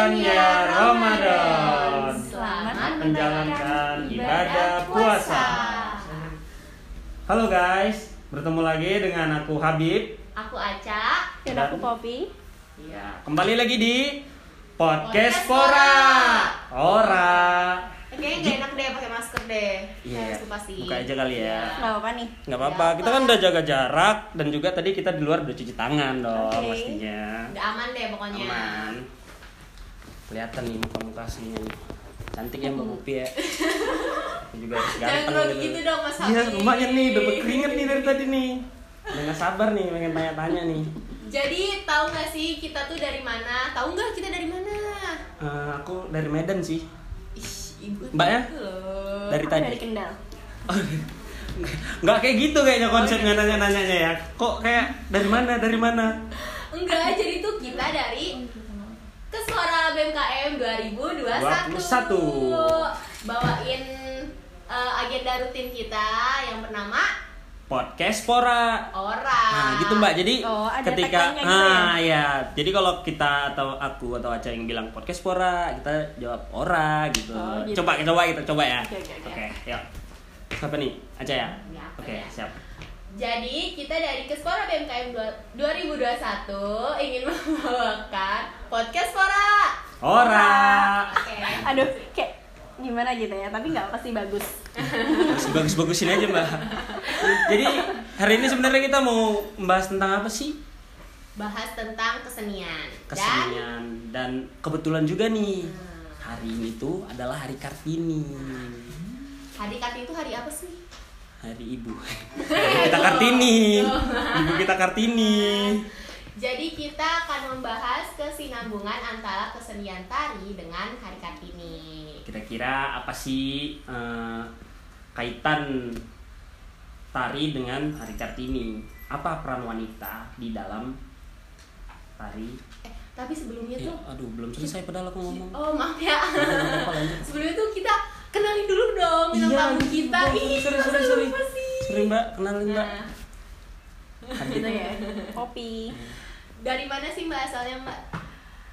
Ramadan ya Ramadan. Selamat menjalankan ibadah puasa. Halo guys, bertemu lagi dengan aku Habib. Aku Aca. Dan aku Poppy. Ya, kembali lagi di podcast Podcast Pora. Ora. Kayaknya nggak enak deh pakai masker deh. Iya, Harus pasti. buka aja kali ya. Nggak apa-apa nih. Nggak apa-apa, kita kan udah jaga jarak dan juga tadi kita di luar udah cuci tangan dong Oke. pastinya. Udah aman deh pokoknya. Aman. Kelihatan nih muka-muka aslinya nih. Cantik ya Mbak Popi ya. Juga harus Jangan ganteng grogi gitu dong Mas Iya, lumayan nih, udah berkeringet nih dari tadi nih. Udah nggak sabar nih, pengen tanya-tanya nih. Jadi tahu nggak sih kita tuh dari mana? Tahu nggak kita dari mana? Eh, aku dari Medan sih. Ih, ibu. Mbaknya? gitu loh. Dari Aku tadi. dari Kendal. Nggak kayak gitu kayaknya konsepnya nanya-nanyanya ya. Kok kayak dari mana? Dari mana? Enggak, jadi tuh kita dari Kesuara BMKM 2021 Bawain eh, agenda rutin kita yang bernama Podcast Pora. Ora Nah, gitu Mbak. Jadi Oh, ada ketika gitu ah ya. Jadi kalau kita atau aku atau Aca yang bilang podcast Pora, kita jawab ora gitu. Oh, gitu. Coba coba kita coba ya. Oke, oke, oke. yuk. Siapa nih? Aca ya? Ya, Oke, ya? siap. Jadi kita dari Kesuara BMKM dua- 2021 ingin membawakan Podcast Ora Ora. Oke Aduh, kayak gimana gitu ya. Tapi nggak pasti bagus. Bagus-bagusin aja, Mbak. Jadi, hari ini sebenarnya kita mau membahas tentang apa sih? Bahas tentang kesenian Dan Kesenian dan kebetulan juga nih. Hari ini tuh adalah hari Kartini. hari Kartini itu hari apa sih? Hari Ibu. Ibu kita Kartini. Ibu kita Kartini. Jadi kita akan membahas kesinambungan antara kesenian tari dengan hari Kartini Kira-kira apa sih eh, kaitan tari dengan hari Kartini? Apa peran wanita di dalam tari? Eh, tapi sebelumnya Eh, tuh aduh, belum selesai padahal aku ngomong. Oh maaf ya? Sebelumnya tuh kita kenalin dulu dong bintang tamu kita Iya, Ih, sorry, sorry, sorry. Sorry mbak, kenalin mbak. Nah, Gitu ya. Poppy. dari mana sih mbak asalnya mbak?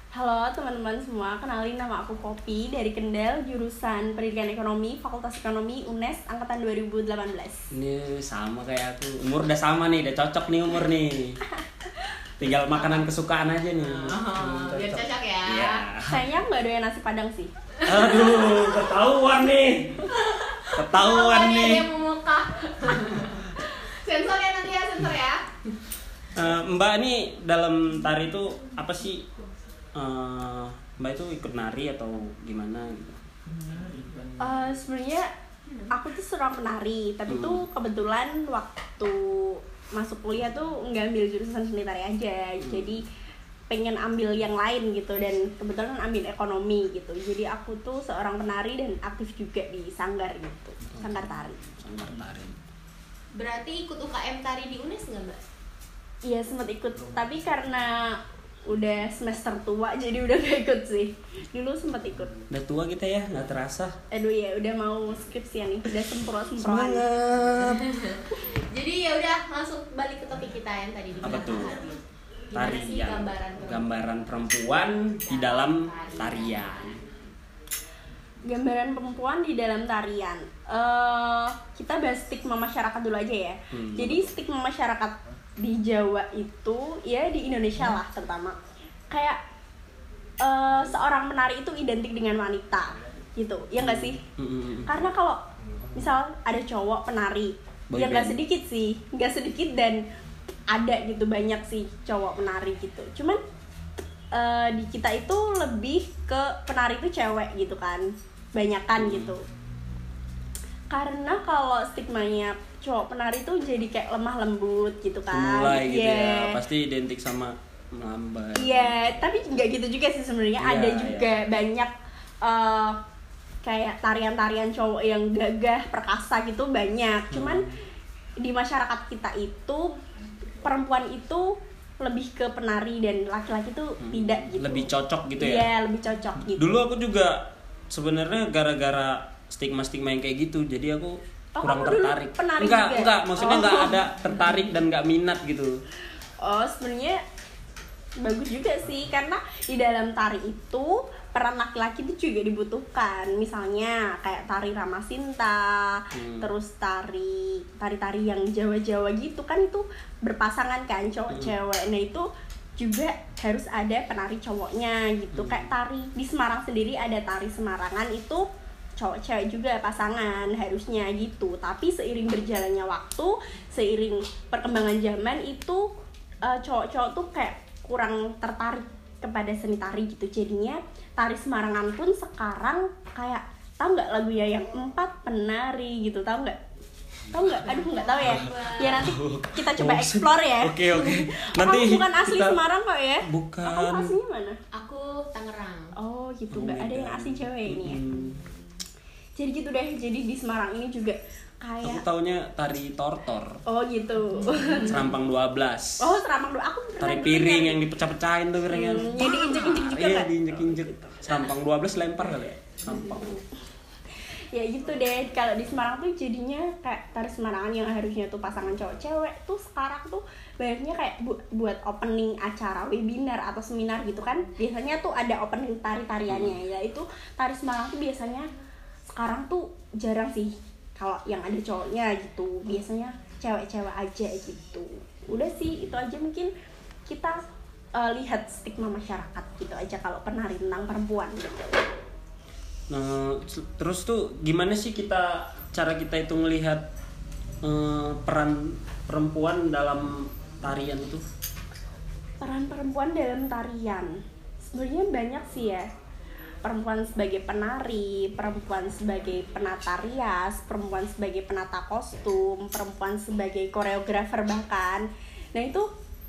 Halo teman-teman semua, kenalin nama aku Poppy dari Kendal, jurusan Pendidikan Ekonomi, Fakultas Ekonomi UNES angkatan 2018. Ini sama kayak aku, umur udah sama nih, udah cocok nih umur nih. Tinggal makanan kesukaan aja nih. Oh, Hmm, biar cocok ya. Iya. Sayangnya nggak doyan nasi padang sih. Aduh, ketahuan nih. Ketahuan Namanya nih. dia memuka. sensor ya nanti ya sensor ya. Eh, mbak ini dalam tari itu apa sih? Eh, mbak itu ikut nari atau gimana? gitu? Eh, Sebenarnya aku tuh seorang penari, tapi Hmm. tuh kebetulan waktu masuk kuliah tuh nggak ambil jurusan seni tari aja, Hmm. jadi pengen ambil yang lain gitu dan kebetulan ambil ekonomi gitu. Jadi aku tuh seorang penari dan aktif juga di sanggar gitu, sanggar tari. Sanggar tari. Berarti ikut UKM tari di UNES nggak mbak? Iya sempat ikut, tapi karena udah semester tua jadi udah gak ikut sih. Dulu sempat ikut. Udah tua kita ya, nggak terasa. Aduh ya udah mau skripsian nih, udah sempro semproan. Semangat. Jadi ya udah langsung balik ke topik kita yang tadi di Apa tuh? tadi. Tarian. gambaran perempuan? Gambaran perempuan di dalam tarian. Gambaran perempuan di dalam tarian. eh kita bahas stigma masyarakat dulu aja ya. Hmm. Jadi stigma masyarakat di Jawa itu ya di Indonesia lah terutama kayak eh, seorang penari itu identik dengan wanita gitu. Ya enggak sih? Mm-mm. karena kalau misal ada cowok penari Boy ya nggak sedikit sih nggak sedikit dan ada gitu banyak sih cowok penari gitu cuman eh, di kita itu lebih ke penari itu cewek gitu kan banyakan Hmm. gitu karena kalau stigmanya cowok penari tuh jadi kayak lemah lembut gitu kan Mulai gitu Iya. ya, pasti identik sama melambai. Iya, tapi nggak gitu juga sih sebenarnya. Iya, Ada juga banyak eh, kayak tarian-tarian cowok yang gagah, perkasa gitu banyak. Cuman di masyarakat kita itu perempuan itu lebih ke penari dan laki-laki tuh Hmm. tidak gitu. Lebih cocok gitu ya. Iya, lebih cocok gitu. Dulu aku juga sebenarnya gara-gara stigma-stigma yang kayak gitu, jadi aku Oh, kurang dulu tertarik. penari enggak, juga? enggak, maksudnya Oh. enggak ada tertarik dan enggak minat gitu. Oh, sebenarnya bagus juga sih karena di dalam tari itu peran laki-laki itu juga dibutuhkan misalnya kayak tari ramasinta Hmm. terus tari tari-tari yang jawa-jawa gitu kan itu berpasangan kan cowok Hmm. cewek nah itu juga harus ada penari cowoknya gitu Hmm. kayak tari di Semarang sendiri ada tari Semarangan itu cowok cewek juga pasangan harusnya gitu tapi seiring berjalannya waktu seiring perkembangan zaman itu eh, cowok-cowok tuh kayak kurang tertarik kepada seni tari gitu jadinya tari Semarangan pun sekarang kayak tahu nggak lagu ya yang empat penari gitu tahu nggak tahu nggak aduh nggak tahu ya ya nanti kita coba Oh, explore ya oke, oke. Oh, Nanti kamu bukan asli kita- Semarang kok ya Bukan. kamu aslinya mana Aku Tangerang. oh gitu Oh, nggak ada Medan. yang asli cewek ini ya Hmm. Jadi gitu deh jadi di Semarang ini juga Aku kayak taunya tari tortor, oh gitu serampang 12. oh seramang dulu aku pernah Tari piring yang dipecah-pecahin tuh piringnya. Hmm, yang diinjek-injek juga Iya, nggak? diinjek-injek. Serampang 12 lempar kali ya. Serampang. ya gitu deh kalau di Semarang tuh jadinya kayak tari Semarangan yang harusnya tuh pasangan cowok cewek tuh sekarang tuh banyaknya kayak bu- buat opening acara webinar atau seminar gitu kan biasanya tuh ada opening tari tariannya yaitu tari Semarang tuh biasanya sekarang tuh jarang sih kalau yang ada cowoknya gitu. Biasanya cewek-cewek aja gitu. Udah sih itu aja mungkin kita eh, lihat stigma masyarakat gitu aja kalau penari tentang perempuan gitu. Nah, terus tuh gimana sih kita cara kita itu melihat eh, peran perempuan dalam tarian itu? peran perempuan dalam tarian. Sebenarnya banyak sih ya perempuan sebagai penari perempuan sebagai penata rias perempuan sebagai penata kostum perempuan sebagai koreografer bahkan. Nah itu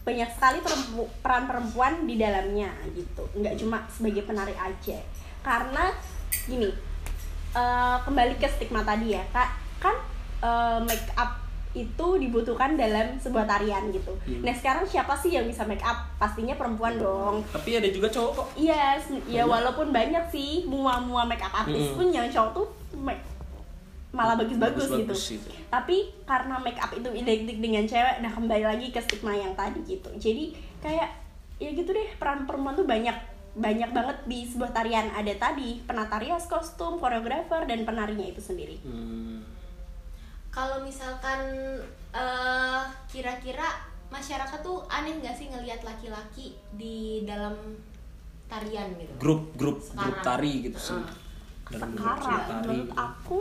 banyak sekali perempu- peran perempuan di dalamnya gitu. Nggak cuma sebagai penari aja. Karena gini eh, kembali ke stigma tadi ya kak. Kan eh, make up itu dibutuhkan dalam sebuah tarian gitu. Hmm. Nah sekarang siapa sih yang bisa make up? Pastinya perempuan dong. Tapi ada juga cowok kok. Iya, s- ya Banyak. walaupun banyak sih mua-mua make up artis Mm-mm. pun yang cowok tuh make- malah bagus-bagus gitu. Gitu. Tapi karena make up itu identik dengan cewek, nah kembali lagi ke stigma yang tadi gitu. Jadi kayak ya gitu deh peran perempuan tuh banyak banyak banget di sebuah tarian ada tadi penata rias kostum koreografer dan penarinya itu sendiri Hmm. Kalau misalkan eh, kira-kira masyarakat tuh aneh nggak sih ngelihat laki-laki di dalam tarian gitu? Grup grup grup Sekarang. tari gitu sih. Ah. Dalam grup sekarang tari. menurut aku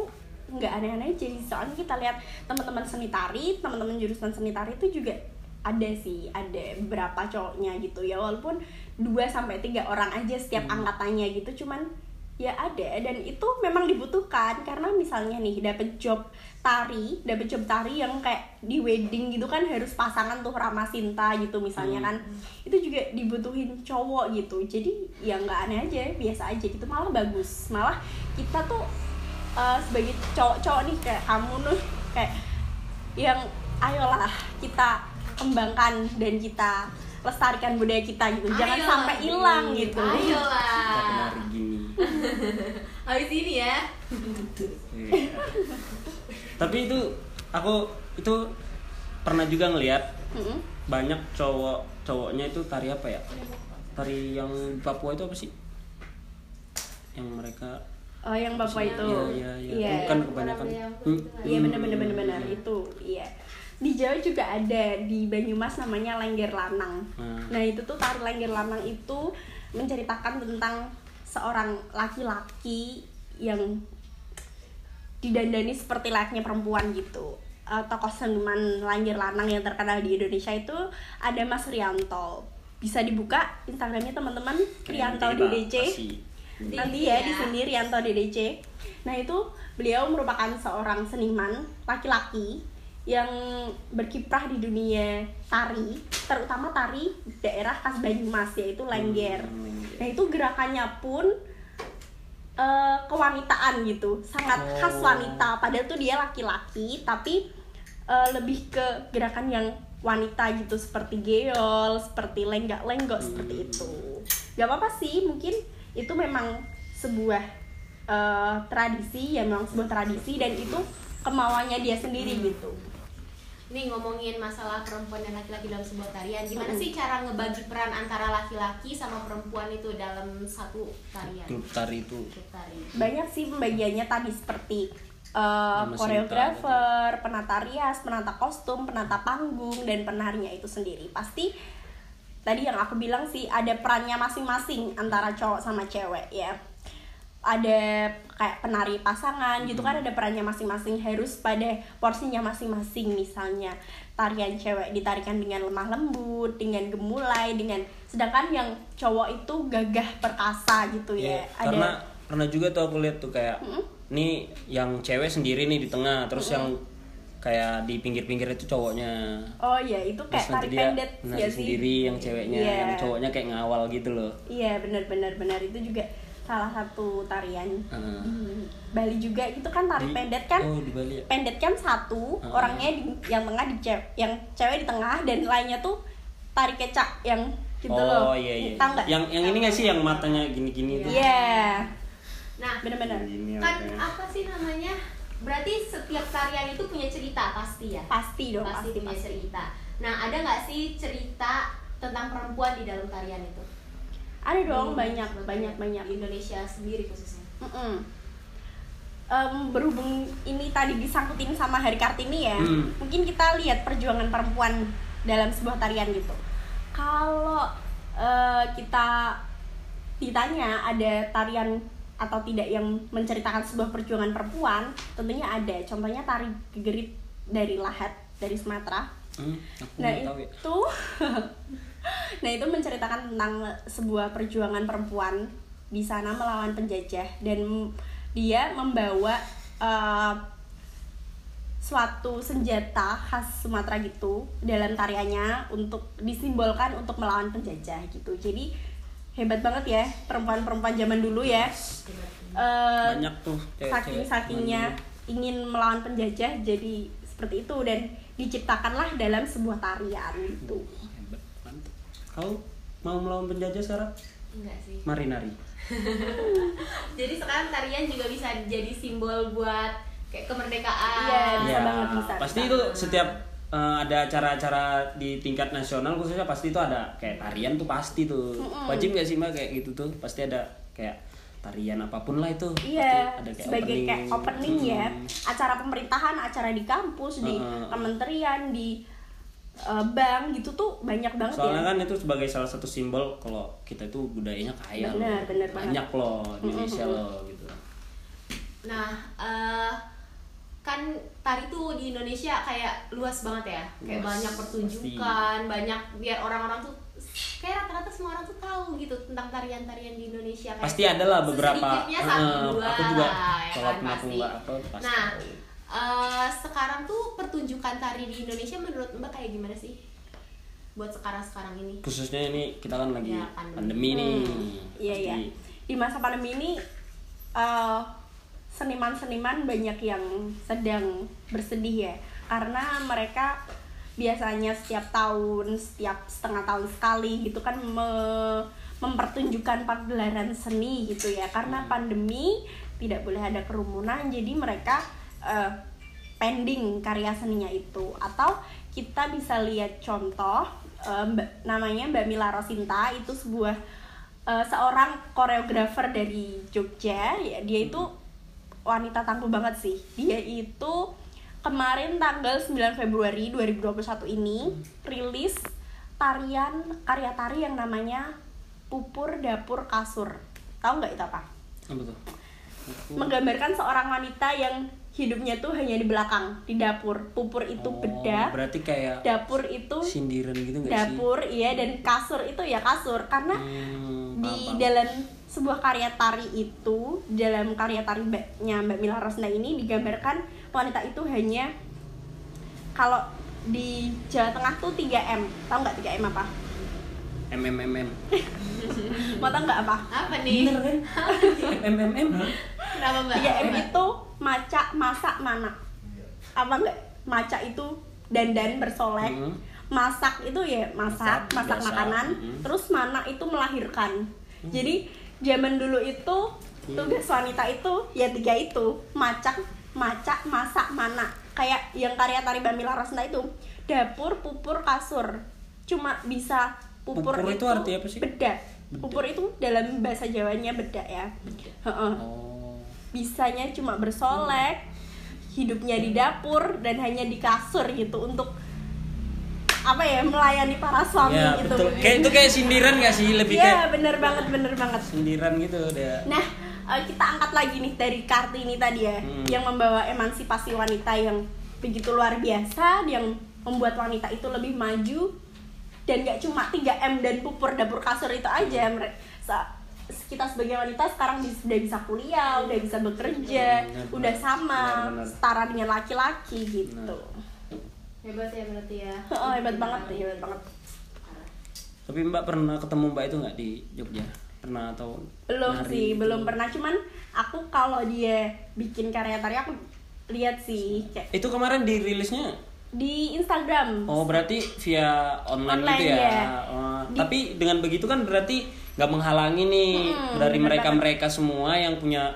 nggak aneh-aneh aja sih soalnya kita lihat teman-teman seni tari teman-teman jurusan seni tari itu juga ada sih ada beberapa cowoknya gitu ya walaupun 2 sampai tiga orang aja setiap Hmm. angkatannya gitu cuman ya ada. Dan itu memang dibutuhkan karena misalnya nih dapet job tari dapet job tari yang kayak di wedding gitu kan harus pasangan tuh ramah cinta gitu misalnya Hmm. kan. Itu juga dibutuhin cowok gitu. Jadi ya nggak aneh aja biasa aja gitu. Malah bagus. Malah kita tuh uh, sebagai cowok-cowok nih kayak kamu nih kayak yang ayolah kita kembangkan dan kita lestarikan budaya kita gitu. Jangan Ayolah, sampai hilang gitu. Kita Ayolah. gini. Habis ini ya. Iya. Tapi itu aku itu pernah juga ngelihat Mm-mm. banyak cowok cowoknya itu tari apa ya? Tari yang Papua itu apa sih? Yang mereka oh yang bapak itu Iya, iya, iya. Iya. Kan kebanyakan. Hmm. Iya bener-bener bener-bener itu iya di Jawa juga ada di Banyumas namanya Lengger Lanang. Hmm. Nah itu tuh tari Lengger Lanang itu menceritakan tentang seorang laki-laki yang didandani seperti layaknya perempuan gitu. Eh, tokoh seniman Lengger Lanang yang terkenal di Indonesia itu ada Mas Rianto. Bisa dibuka Instagramnya teman-teman Rianto DDC nanti ya di sini Rianto DDC. Nah itu beliau merupakan seorang seniman laki-laki yang berkiprah di dunia tari, terutama tari daerah khas Banyumas yaitu lengger. Hmm, lengger. Nah itu gerakannya pun eh, kewanitaan gitu, sangat khas Oh. wanita. Padahal tuh dia laki-laki, tapi eh, lebih ke gerakan yang wanita gitu seperti geol, seperti lenggak-lenggok seperti Hmm. itu. Gak apa-apa sih, mungkin itu memang sebuah eh, tradisi, ya memang sebuah tradisi dan itu kemauannya dia sendiri gitu. Ini ngomongin masalah perempuan dan laki-laki dalam sebuah tarian. Gimana Mm-mm. sih cara ngebagi peran antara laki-laki sama perempuan itu dalam satu tarian? Grup tari itu. Tari. Banyak sih pembagiannya tadi seperti uh, Nama koreografer, penata rias, penata kostum, penata panggung dan penarinya itu sendiri. Pasti tadi yang aku bilang sih ada perannya masing-masing antara cowok sama cewek ya ada kayak penari pasangan gitu kan ada perannya masing-masing harus pada porsinya masing-masing misalnya tarian cewek ditarikan dengan lemah lembut dengan gemulai dengan sedangkan yang cowok itu gagah perkasa gitu ya Iya, karena pernah juga tuh aku lihat tuh kayak Mm-mm. nih yang cewek sendiri nih di tengah terus yang kayak di pinggir-pinggir itu cowoknya Oh iya, itu terus kayak nanti tari dia pendet ya sih. sendiri yang ceweknya Iya. yang cowoknya kayak ngawal gitu loh Iya, benar-benar benar itu juga salah satu tarian Heeh. di Bali juga itu kan tari Di- pendet kan. oh di Bali ya Pendet kan satu, Heeh. orangnya di, yang tengah di cewek, yang cewek di tengah dan lainnya tuh tari kecak yang gitu oh loh. iya iya Tahu nggak? yang yang ini gak sih yang matanya gini-gini tuh Iya. nah Benar-benar. Kan apa sih namanya berarti setiap tarian itu punya cerita pasti ya Pasti dong, pasti pasti punya pasti. cerita nah ada nggak sih cerita tentang perempuan di dalam tarian itu Ada dong Di- banyak banyak banyak. di Indonesia sendiri khususnya Mm-mm. Em, berhubung ini tadi disangkutin sama Hari Kartini ya, Hmm. mungkin kita lihat perjuangan perempuan dalam sebuah tarian gitu. Kalau eh, kita ditanya ada tarian atau tidak yang menceritakan sebuah perjuangan perempuan, tentunya ada. Contohnya tari gegerit dari Lahat dari Sumatera. Hmm, Nah ya. itu, nah itu menceritakan tentang sebuah perjuangan perempuan di sana melawan penjajah dan dia membawa eh, suatu senjata khas Sumatera gitu dalam tariannya untuk disimbolkan untuk melawan penjajah gitu. Jadi hebat banget ya perempuan-perempuan zaman dulu ya. Eh, banyak tuh cewek-cewek saking sakingnya ingin melawan penjajah jadi seperti itu dan diciptakanlah dalam sebuah tarian gitu. Kau mau melawan penjajah sekarang enggak sih mari nari jadi sekarang tarian juga bisa jadi simbol buat kayak kemerdekaan Iya, bisa Ya, banget, bisa, pasti bisa. itu setiap eh, ada acara-acara di tingkat nasional khususnya pasti itu ada kayak tarian tuh pasti tuh Mm-mm. wajib gak sih mbak kayak gitu tuh pasti ada kayak tarian apa pun lah itu Iya, pasti ada kayak sebagai opening. kayak opening ya, Mm-mm. acara pemerintahan, acara di kampus, di Heeh. kementerian, di eh, bank gitu tuh banyak banget soalnya ya. kan itu sebagai salah satu simbol kalau kita itu budayanya kaya Benar, loh. benar banget. banyak loh di Indonesia Mm-mm. loh gitu nah eh, kan tari tuh di Indonesia kayak luas banget ya kayak Luas, banyak pertunjukan banyak biar orang-orang tuh kayak rata-rata semua orang tuh tahu gitu tentang tarian-tarian di Indonesia kayak pasti ada lah beberapa sesedikitnya satu eh, dua aku juga lah, ya kalau kan, pasti. apa pasti Nah, tahu. Eh, sekarang tuh pertunjukan tari di Indonesia menurut Mbak kayak gimana sih? Buat sekarang-sekarang ini. khususnya ini kita kan lagi Ya, pandemi. pandemi, nih Iya Pasti iya. Di masa pandemi ini eh, seniman-seniman banyak yang sedang bersedih ya karena mereka biasanya setiap tahun, setiap setengah tahun sekali gitu kan me- mempertunjukkan pagelaran seni gitu ya. Karena pandemi tidak boleh ada kerumunan jadi mereka eh, pending karya seninya itu. Atau kita bisa lihat contoh Mbak- namanya Mbak Mila Rosinta itu sebuah eh, seorang koreografer dari Jogja. Ya dia itu wanita tangguh banget sih. Dia itu kemarin tanggal 9 Februari 2021 ini rilis tarian karya tari yang namanya Pupur Dapur Kasur. Tahu nggak itu apa? apa tuh? Menggambarkan seorang wanita yang hidupnya tuh hanya di belakang di dapur. Pupur itu Oh, bedak berarti kayak dapur itu sindiran gitu nggak sih? dapur iya dan kasur itu ya kasur. Karena Hmm, di paham, dalam sebuah karya tari itu dalam karya tari mbaknya Mbak Mila Rosna ini digambarkan wanita itu hanya kalau di Jawa Tengah tuh 3M tahu nggak 3M apa? MMMM mau tahu nggak apa? Apa nih? bener kan? MMM Kenapa Mbak? 3M itu maca masak mana apa enggak? Maca itu dandan bersolek. Hmm. masak itu ya masak Masak, masak biasa. makanan. Hmm. terus mana itu melahirkan. Jadi zaman dulu itu Iya. tugas wanita itu ya tiga itu. Macak macak masak mana kayak yang karya tari Mbak Mila Rosna itu. Dapur pupur kasur. Cuma bisa pupur, Pupur itu arti apa sih? beda Beda. pupur itu dalam bahasa Jawanya beda ya. Heeh. oh bisanya cuma bersolek hidupnya di dapur dan hanya di kasur gitu untuk apa ya melayani para suami ya gitu betul kayak itu kayak sindiran gak sih lebih Iya kayak bener banget bener banget sindiran gitu dia Nah, eh, kita angkat lagi nih dari Kartini tadi ya, Hmm. yang membawa emansipasi wanita yang begitu luar biasa, yang membuat wanita itu lebih maju dan gak cuma 3M dan pupur dapur kasur itu aja. Kita sebagai wanita sekarang bis- udah bisa kuliah, udah bisa bekerja, Hmm, benar, udah benar. sama Benar, benar. setara dengan laki-laki gitu. hebat ya berarti ya Oh, hebat banget, hebat banget. tapi mbak pernah ketemu mbak itu nggak di Jogja pernah atau belum nari sih gitu? belum pernah cuman aku kalau dia bikin karya tari aku lihat sih kayak itu kemarin dirilisnya di Instagram oh berarti via online, Online, gitu ya, ya. Oh, Di- tapi dengan begitu kan berarti nggak menghalangi nih Mm-mm, dari bener mereka banget. mereka semua yang punya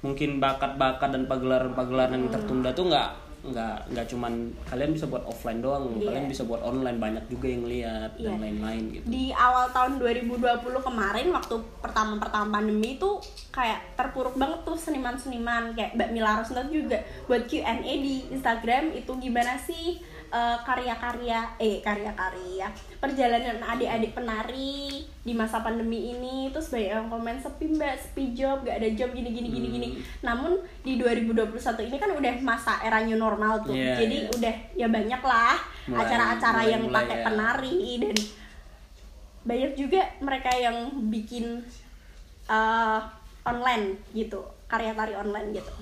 mungkin bakat-bakat dan pagelaran-pagelaran yang tertunda tuh nggak nggak nggak cuman kalian bisa buat offline doang Iya. kalian bisa buat online banyak juga yang lihat dan Iya. lain-lain gitu di awal tahun 2020 kemarin waktu pertama-pertama pandemi itu kayak terpuruk banget tuh seniman-seniman kayak Mbak Mila Rosna juga buat Q&A di Instagram itu gimana sih eh, karya-karya eh karya-karya perjalanan adik-adik penari di masa pandemi ini terus banyak yang komen sepi mbak sepi job gak ada job gini gini gini gini Hmm. namun di 2021 ini kan udah masa era new normal tuh Iya, jadi iya. udah ya banyak lah acara-acara yang mulai pakai ya. penari dan banyak juga mereka yang bikin uh, online gitu karya tari online gitu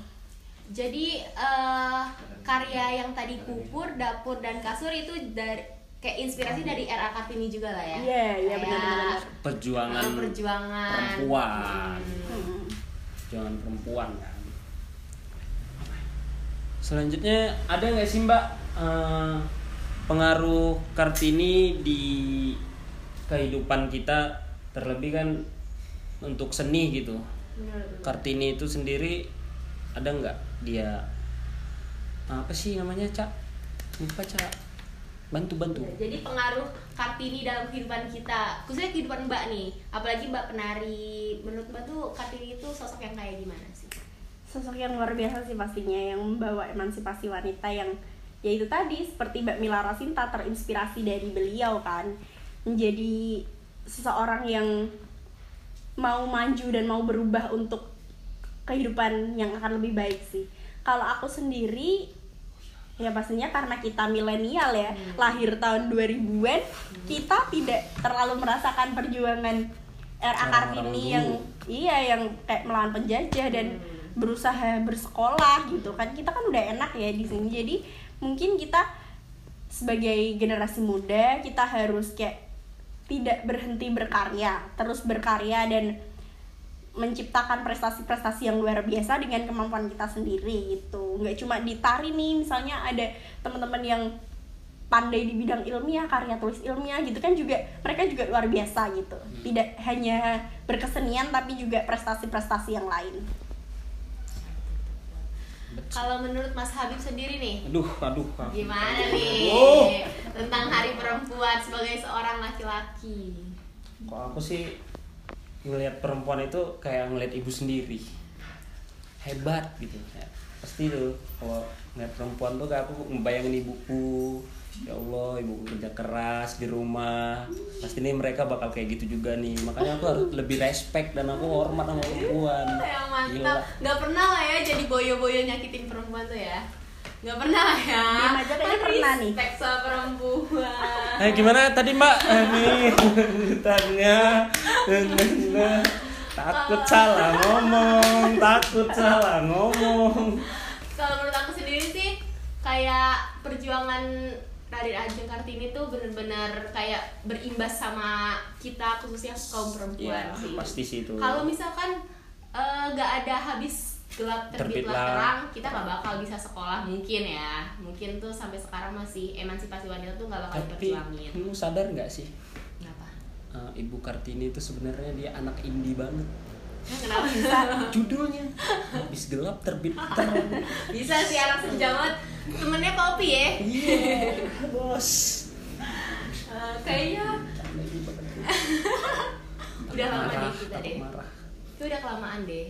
jadi eh, karya yang tadi pupur dapur dan kasur itu dari kayak inspirasi dari RA Kartini juga lah ya Iya, iya, Kayak, benar-benar. perjuangan perjuangan perempuan Hmm. Jangan perempuan kan selanjutnya ada nggak sih mbak eh, pengaruh kartini di kehidupan kita terlebih kan untuk seni gitu Benar-benar. kartini itu sendiri ada nggak? Dia apa sih namanya cak? Lupa cak. Bantu bantu. Jadi pengaruh Kartini dalam kehidupan kita, khususnya kehidupan Mbak nih, apalagi Mbak penari. Menurut Mbak tuh Kartini itu sosok yang kayak gimana sih? sosok yang luar biasa sih pastinya yang membawa emansipasi wanita yang yaitu tadi seperti Mbak Mila Rosinta terinspirasi dari beliau kan. Menjadi seseorang yang mau maju dan mau berubah untuk kehidupan yang akan lebih baik sih. Kalau aku sendiri ya pastinya karena kita milenial ya lahir tahun 2000-an kita tidak terlalu merasakan perjuangan RA Orang-orang Kartini yang iya yang kayak melawan penjajah dan berusaha bersekolah gitu kan. Kita kan udah enak ya di sini. Jadi mungkin kita sebagai generasi muda kita harus kayak tidak berhenti berkarya terus berkarya dan menciptakan prestasi-prestasi yang luar biasa dengan kemampuan kita sendiri gitu nggak cuma di tari nih misalnya ada teman-teman yang pandai di bidang ilmiah karya tulis ilmiah gitu kan juga mereka juga luar biasa gitu tidak hanya berkesenian tapi juga prestasi-prestasi yang lain Kalau menurut Mas Habib sendiri nih, aduh aduh aduh. gimana nih Oh. tentang Hari Perempuan sebagai seorang laki-laki? Kalau aku sih ngelihat perempuan itu kayak ngelihat ibu sendiri. Hebat gitu. Ya, pasti tuh kalau ngeliat perempuan tuh kayak aku ngebayangin ibuku ya Allah ibu kerja keras di rumah. Pasti nih mereka bakal kayak gitu juga nih. Makanya aku harus lebih respect dan aku hormat sama perempuan. Yang mantap, nggak pernah lah ya jadi boyo-boyo nyakitin perempuan tuh ya. Nggak pernah lah ya. Aja kayaknya Kan pernah nih. respect sama perempuan. Eh gimana tadi mbak? Eh, nih. Tanya takut salah ngomong, takut salah ngomong. kalau menurut aku sendiri sih kayak perjuangan Raden Ajeng Kartini tuh bener-bener kayak berimbas sama kita khususnya kaum perempuan Ya sih. pasti sih itu. Kalau misalkan eh, nggak ada habis gelap terbitlah Terbitlah. terang, kita nggak bakal bisa sekolah mungkin ya. Mungkin tuh sampai sekarang masih emansipasi wanita tuh nggak bakal Tapi diperjuangin. kamu sadar nggak sih? Ibu Kartini itu sebenarnya dia anak indie banget. Kenapa bisa Judulnya habis gelap terbit terang. bisa sih anak senja banget temennya Poppy ya Iya, bos. Eh, kayaknya udah lama Marah, deh kita deh marah. itu udah kelamaan deh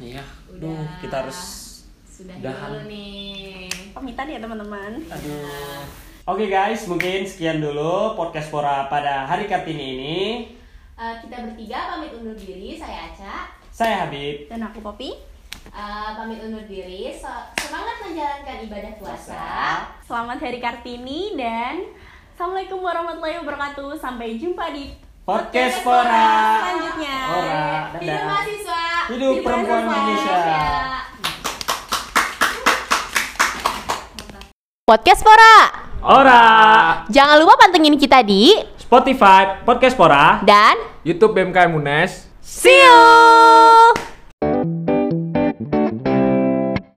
Iya. Udah. Duh, kita harus sudah dulu nih Pamitan ya teman-teman. Aduh. Oke guys, mungkin sekian dulu podcast Pora pada hari Kartini ini. Eh, kita bertiga pamit undur diri saya Aca Saya Habib. Dan aku Popi. Eh, pamit undur diri So- semangat menjalankan ibadah puasa Selamat Hari Kartini dan Assalamualaikum warahmatullahi wabarakatuh. Sampai jumpa di Podcast Pora. selanjutnya. Ora. hidup Dadah. mahasiswa Hidup perempuan Indonesia. Podcast Pora Ora. jangan lupa pantengin kita di Spotify Podcast Pora. dan YouTube BMKM UNES see you